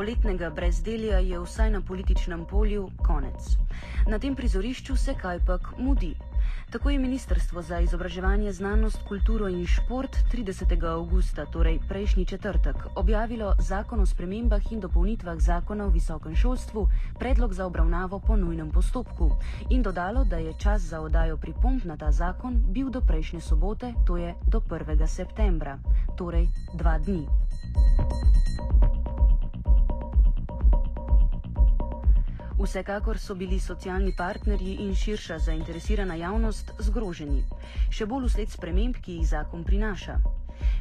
Poletnega brezdelja je vsaj na političnem polju konec. Na tem prizorišču se kajpak mudi. Tako je Ministrstvo za izobraževanje, znanost, kulturo in šport 30. augusta, torej prejšnji četrtek, objavilo zakon o spremembah in dopolnitvah zakona o visokem šolstvu, predlog za obravnavo po nujnem postopku in dodalo, da je čas za odajo pripomp na ta zakon bil do prejšnje sobote, to je do 1. septembra, torej dva dni. Vsekakor so bili socialni partnerji in širša zainteresirana javnost zgroženi, še bolj usled sprememb, ki jih zakon prinaša.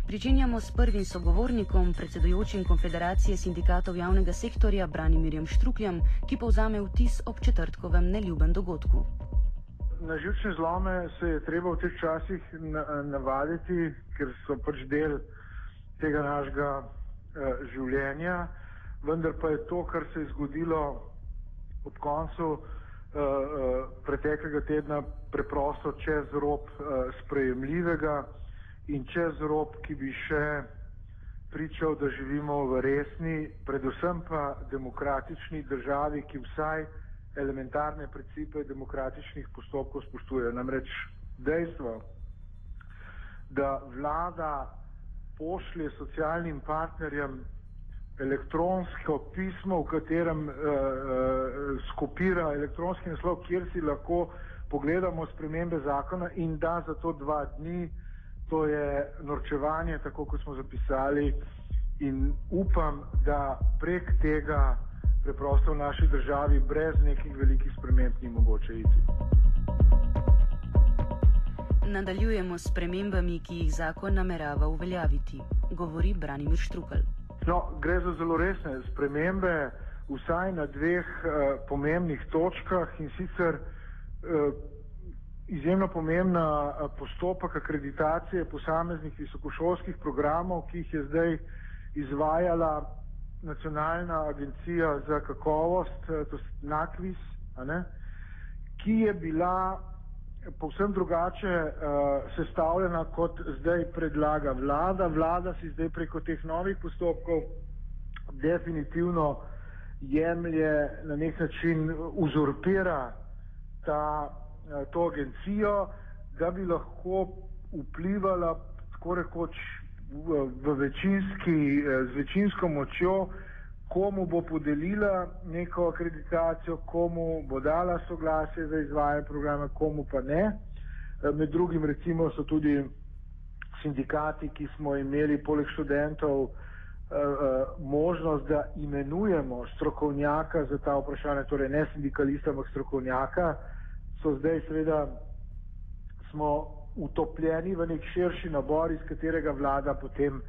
Pričenjamo s prvim sogovornikom, predsedujočim Konfederacije sindikatov javnega sektorja Branimirjem Štrukljem, ki povzame vtis ob četrtkovem neljubem dogodku. Na živčne zlome se je treba v teh časih navaditi, ker so pač del tega našega uh, življenja, vendar pa je to, kar se je zgodilo ob koncu uh, uh, preteklega tedna preprosto čez rob uh, sprejemljivega in čez rob, ki bi še pričal, da živimo v resni, predvsem pa demokratični državi, ki vsaj elementarne principe demokratičnih postopkov spoštuje. Namreč dejstvo, da vlada pošlje socialnim partnerjem elektronsko pismo, v katerem uh, uh, skopira elektronski naslov, kjer si lahko pogledamo spremembe zakona in da za to dva dni, to je norčevanje, tako kot smo zapisali in upam, da prek tega preprosto v naši državi brez nekih velikih sprememb ni mogoče iti. Nadaljujemo s spremembami, ki jih zakon namerava uveljaviti, govori Branimir Štrukelj. No, gre za zelo resne spremembe, vsaj na dveh uh, pomembnih točkah in sicer uh, izjemno pomembna uh, postopek akreditacije posameznih visokošolskih programov, ki jih je zdaj izvajala Nacionalna agencija za kakovost, uh, to je NAKVIS, ki je bila povsem drugače uh, sestavljena, kot zdaj predlaga vlada. Vlada si zdaj preko teh novih postopkov definitivno jemlje na nek način uzurpira ta, uh, to agencijo, da bi lahko vplivala tako rekoč v, v večinski, uh, z večinsko močjo komu bo podelila neko akreditacijo, komu bo dala soglasje za izvajanje programa, komu pa ne. Eh, med drugim recimo so tudi sindikati, ki smo imeli poleg študentov eh, eh, možnost, da imenujemo strokovnjaka za ta vprašanja, torej ne sindikalista, ampak strokovnjaka, so zdaj seveda smo utopljeni v nek širši nabor, iz katerega vlada potem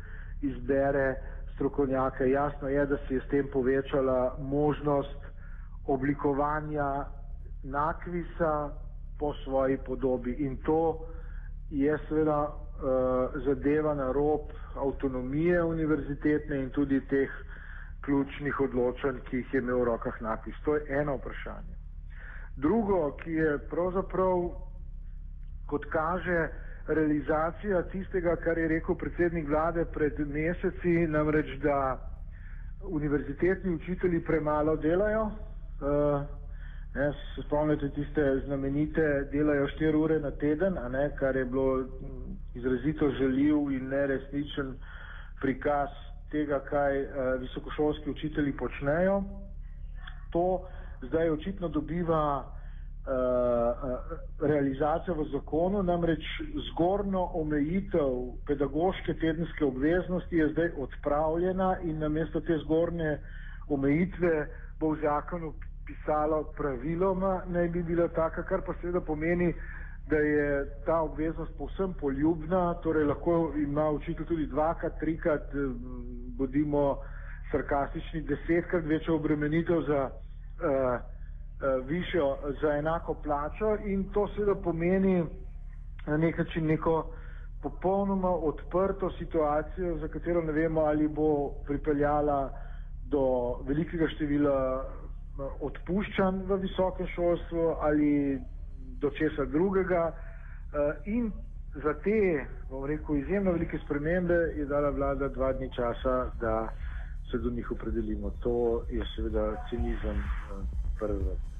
izbere strokovnjake. Jasno je, da se je s tem povečala možnost oblikovanja nakvisa po svoji podobi in to je seveda uh, zadeva na rob avtonomije univerzitetne in tudi teh ključnih odločanj, ki jih je imel v rokah nakvis. To je eno vprašanje. Drugo, ki je pravzaprav, kot kaže, realizacija tistega, kar je rekel predsednik vlade pred meseci, namreč, da univerzitetni učitelji premalo delajo. Uh, ne, se spomnite tiste znamenite, delajo 4 ure na teden, ne, kar je bilo izrazito željiv in neresničen prikaz tega, kaj uh, visokošolski učitelji počnejo. To zdaj očitno dobiva uh, realizacijo v zakonu, namreč zgornjo omejitev pedagoške tedenske obveznosti je zdaj odpravljena in namesto te zgornje omejitve bo v zakonu pisalo praviloma naj bi bila taka, kar pa seveda pomeni, da je ta obveznost povsem poljubna, torej lahko ima učitelj tudi dvakrat, trikrat, bodimo sarkastični, desetkrat večjo obremenitev za uh, višjo za enako plačo in to seveda pomeni na nek način neko popolnoma odprto situacijo, za katero ne vemo, ali bo pripeljala do velikega števila eh, odpuščanj v visokem šolstvu ali do česa drugega. In za te, bom rekel, izjemno velike spremembe je dala vlada dva dni časa, da se do njih opredelimo. To je seveda cinizem prve vrste.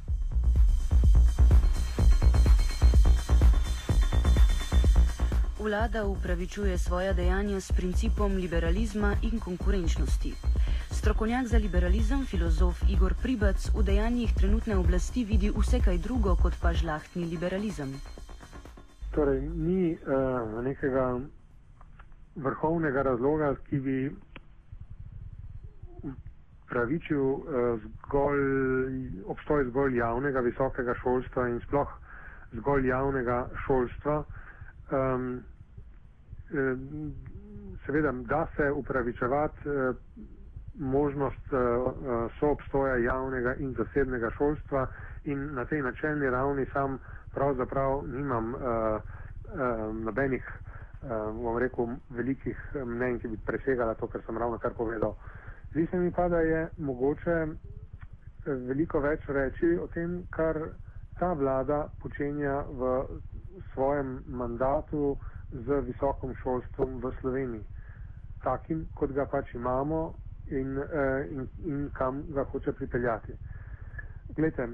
Vlada upravičuje svoja dejanja s principom liberalizma in konkurenčnosti. Strokovnjak za liberalizem, filozof Igor Pribac, v dejanjih trenutne oblasti vidi vse kaj drugo kot pa žlahtni liberalizem. Torej, ni uh, nekega vrhovnega razloga, ki bi pravičil uh, zgolj, obstoj zgolj javnega visokega šolstva in sploh zgolj javnega šolstva. Um, seveda, da se upravičevati uh, možnost uh, soobstoja javnega in zasebnega šolstva in na tej načelni ravni sam pravzaprav nimam uh, uh, nobenih, uh, bom rekel, velikih mnenj, ki bi presegala to, kar sem ravno kar povedal. Zdi se mi pa, da je mogoče veliko več reči o tem, kar ta vlada počenja v svojem mandatu z visokim šolstvom v Sloveniji, takim, kot ga pač imamo in, in, in kam ga hoče pripeljati. Glede,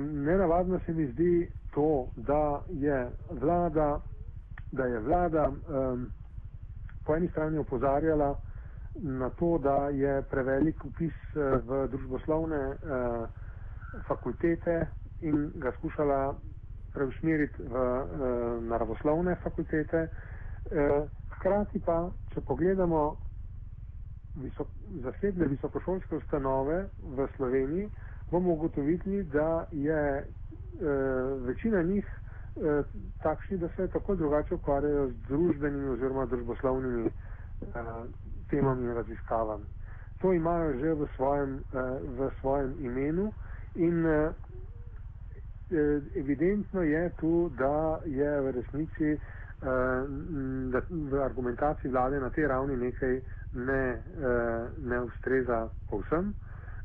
nenavadno se mi zdi to, da je vlada, da je vlada um, po eni strani opozarjala na to, da je prevelik upis uh, v družboslovne uh, fakultete in ga skušala preusmeriti v uh, naravoslovne fakultete. Uh, hkrati pa, če pogledamo visok, zasebne visokošolske ustanove v Sloveniji, bomo ugotovili, da je uh, večina njih uh, takšni, da se tako drugače ukvarjajo z družbenimi oziroma družboslovnimi temami in raziskavami. To imajo že v svojem, uh, v svojem imenu in uh, evidentno je tu, da je v resnici da v argumentaciji vlade na tej ravni nekaj ne, ne ustreza povsem.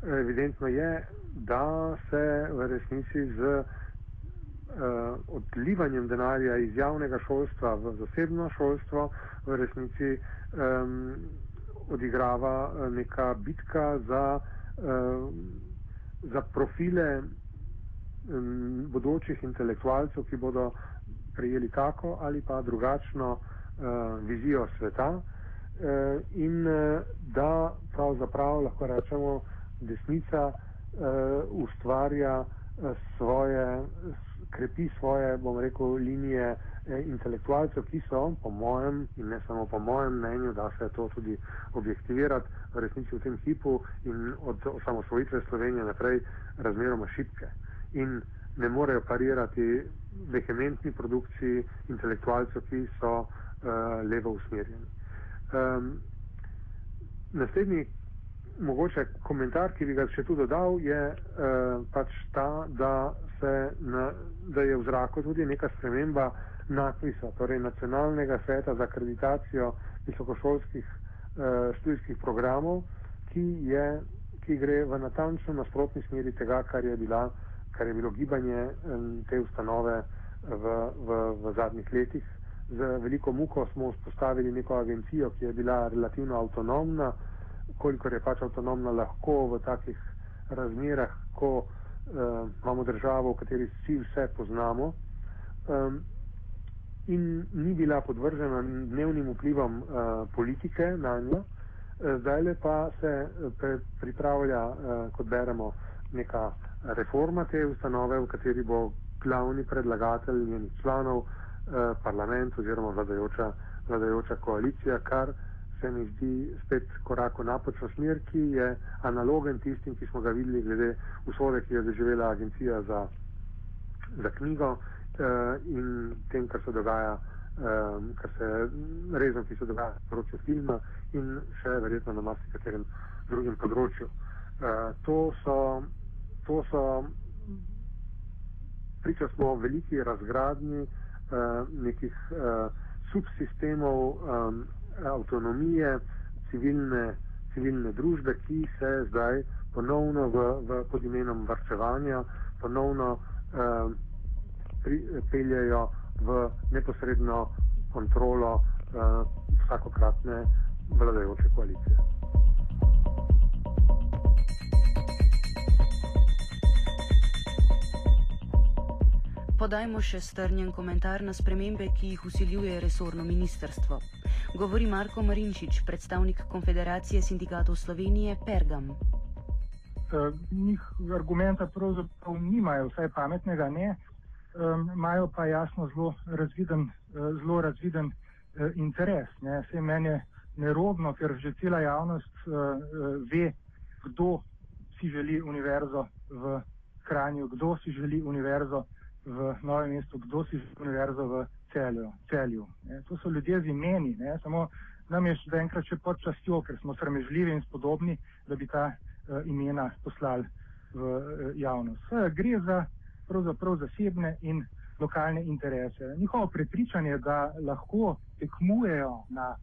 Evidentno je, da se v resnici z odlivanjem denarja iz javnega šolstva v zasebno šolstvo v resnici um, odigrava eh, neka bitka za, uh, za profile um, bodočih intelektualcev, ki bodo prijeli tako ali pa drugačno uh, vizijo sveta. In da pravzaprav lahko rečemo, desnica ustvarja svoje, krepi svoje, bom rekel, linije eh, intelektualcev, ki so, po mojem in ne samo po mojem mnenju, da se to tudi objektivirati v resnici v tem hipu in od osamosvojitve Slovenije naprej razmeroma šipke in ne morejo parirati vehementni produkciji intelektualcev, ki so uh, levo usmerjeni. Um, naslednji mogoče komentar, ki bi ga še tu dodal, je uh, pač ta, da, na, da je v zraku tudi neka sprememba NAKVIS-a, torej Nacionalnega sveta za akreditacijo visokošolskih uh, študijskih programov, ki, je, ki gre v natančno nasprotni smeri tega, kar je, bila, kar je bilo gibanje um, te ustanove v, v, v zadnjih letih. Z veliko muko smo vzpostavili neko agencijo, ki je bila relativno avtonomna, kolikor je pač avtonomna lahko v takih razmerah, ko uh, imamo državo, v kateri vsi vse poznamo um, in ni bila podvržena dnevnim vplivom uh, politike na njo. Uh, zdaj le pa se pre, pripravlja, uh, kot beremo, neka reforma te ustanove, v kateri bo glavni predlagatelj njenih članov uh, parlament oziroma vladajoča, vladajoča koalicija, kar se mi zdi spet korak v napačno smer, ki je analogen tistim, ki smo ga videli glede usode, ki je doživela agencija za, za knjigo uh, in tem, kar se dogaja, um, kar se rezom, ki se dogaja na področju filma in še verjetno na marsikaterem drugem področju. Uh, to so, to so priča smo veliki razgradnji uh, nekih uh, subsistemov um, avtonomije civilne, civilne družbe, ki se zdaj ponovno v, v, pod imenom varčevanja ponovno eh, pri, peljejo v neposredno kontrolo eh, vsakokratne vladajoče koalicije. Podajmo še strnjen komentar na spremembe, ki jih usiljuje resorno ministrstvo. Govori Marko Marinčič, predstavnik Konfederacije sindikatov Slovenije Pergam. Uh, njih argumenta pravzaprav nimajo, vsaj pametnega ne, imajo pa jasno zelo razviden, uh, zelo razviden uh, interes. Vse meni je nerodno, ker že cela javnost ve, kdo si želi univerzo v Kranju, kdo si želi univerzo v Novem mestu, kdo si želi univerzo v celju. celju to so ljudje z imeni, ne? samo nam je še enkrat še pod častjo, ker smo sramežljivi in spodobni, da bi ta uh, imena poslali v uh, javnost. Vse gre za pravzaprav zasebne in lokalne interese. Njihovo prepričanje, da lahko tekmujejo na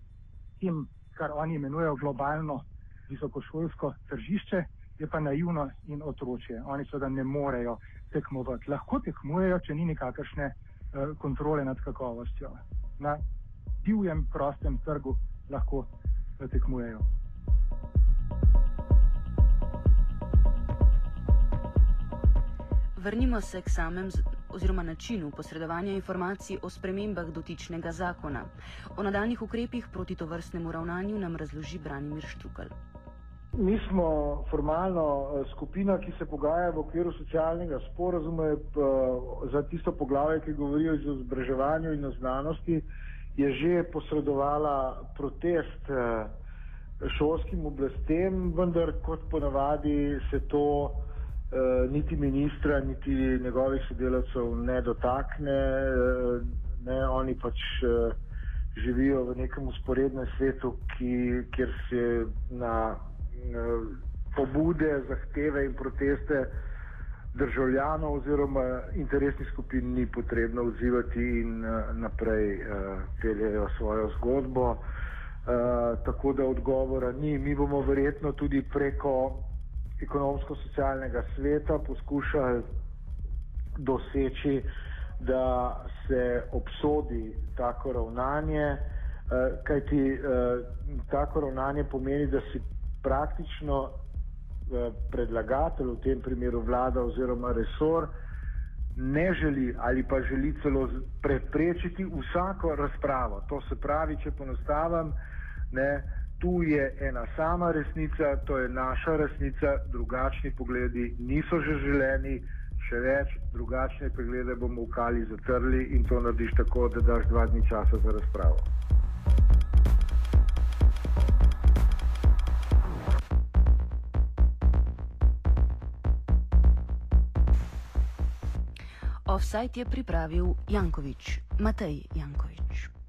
tem, kar oni imenujejo globalno visokošolsko tržišče, je pa naivno in otročje. Oni seveda ne morejo tekmovati. Lahko tekmujejo, če ni nikakršne uh, kontrole nad kakovostjo. Na divjem, prostem trgu lahko uh, tekmujejo. Vrnimo se k samem oziroma načinu posredovanja informacij o spremembah dotičnega zakona. O nadaljnih ukrepih proti to vrstnemu ravnanju nam razloži Branimir Štrukal. Mi smo formalno eh, skupina, ki se pogaja v okviru socialnega sporazuma eh, za tisto poglavje, ki govori o izobraževanju in o znanosti, je že posredovala protest eh, šolskim oblastem, vendar kot ponavadi se to niti ministra, niti njegovih sodelavcev ne dotakne. Ne, oni pač živijo v nekem usporednem svetu, ki, kjer se na pobude, zahteve in proteste državljanov oziroma interesnih skupin ni potrebno odzivati in uh, naprej uh, peljejo svojo zgodbo. Tako da odgovora ni. Mi bomo verjetno tudi preko ekonomsko-socialnega sveta poskušali doseči, da se obsodi tako ravnanje, kajti tako ravnanje pomeni, da si praktično eh, predlagatelj, v tem primeru vlada oziroma resor, ne želi ali pa želi celo preprečiti vsako razpravo. To se pravi, če ponostavim, ne, tu je ena sama resnica, to je naša resnica, drugačni pogledi niso že želeni, še več, drugačne poglede bomo v kali zatrli in to narediš tako, da daš dva dni časa za razpravo. Offside je pripravil Jankovič, Matej Jankovič.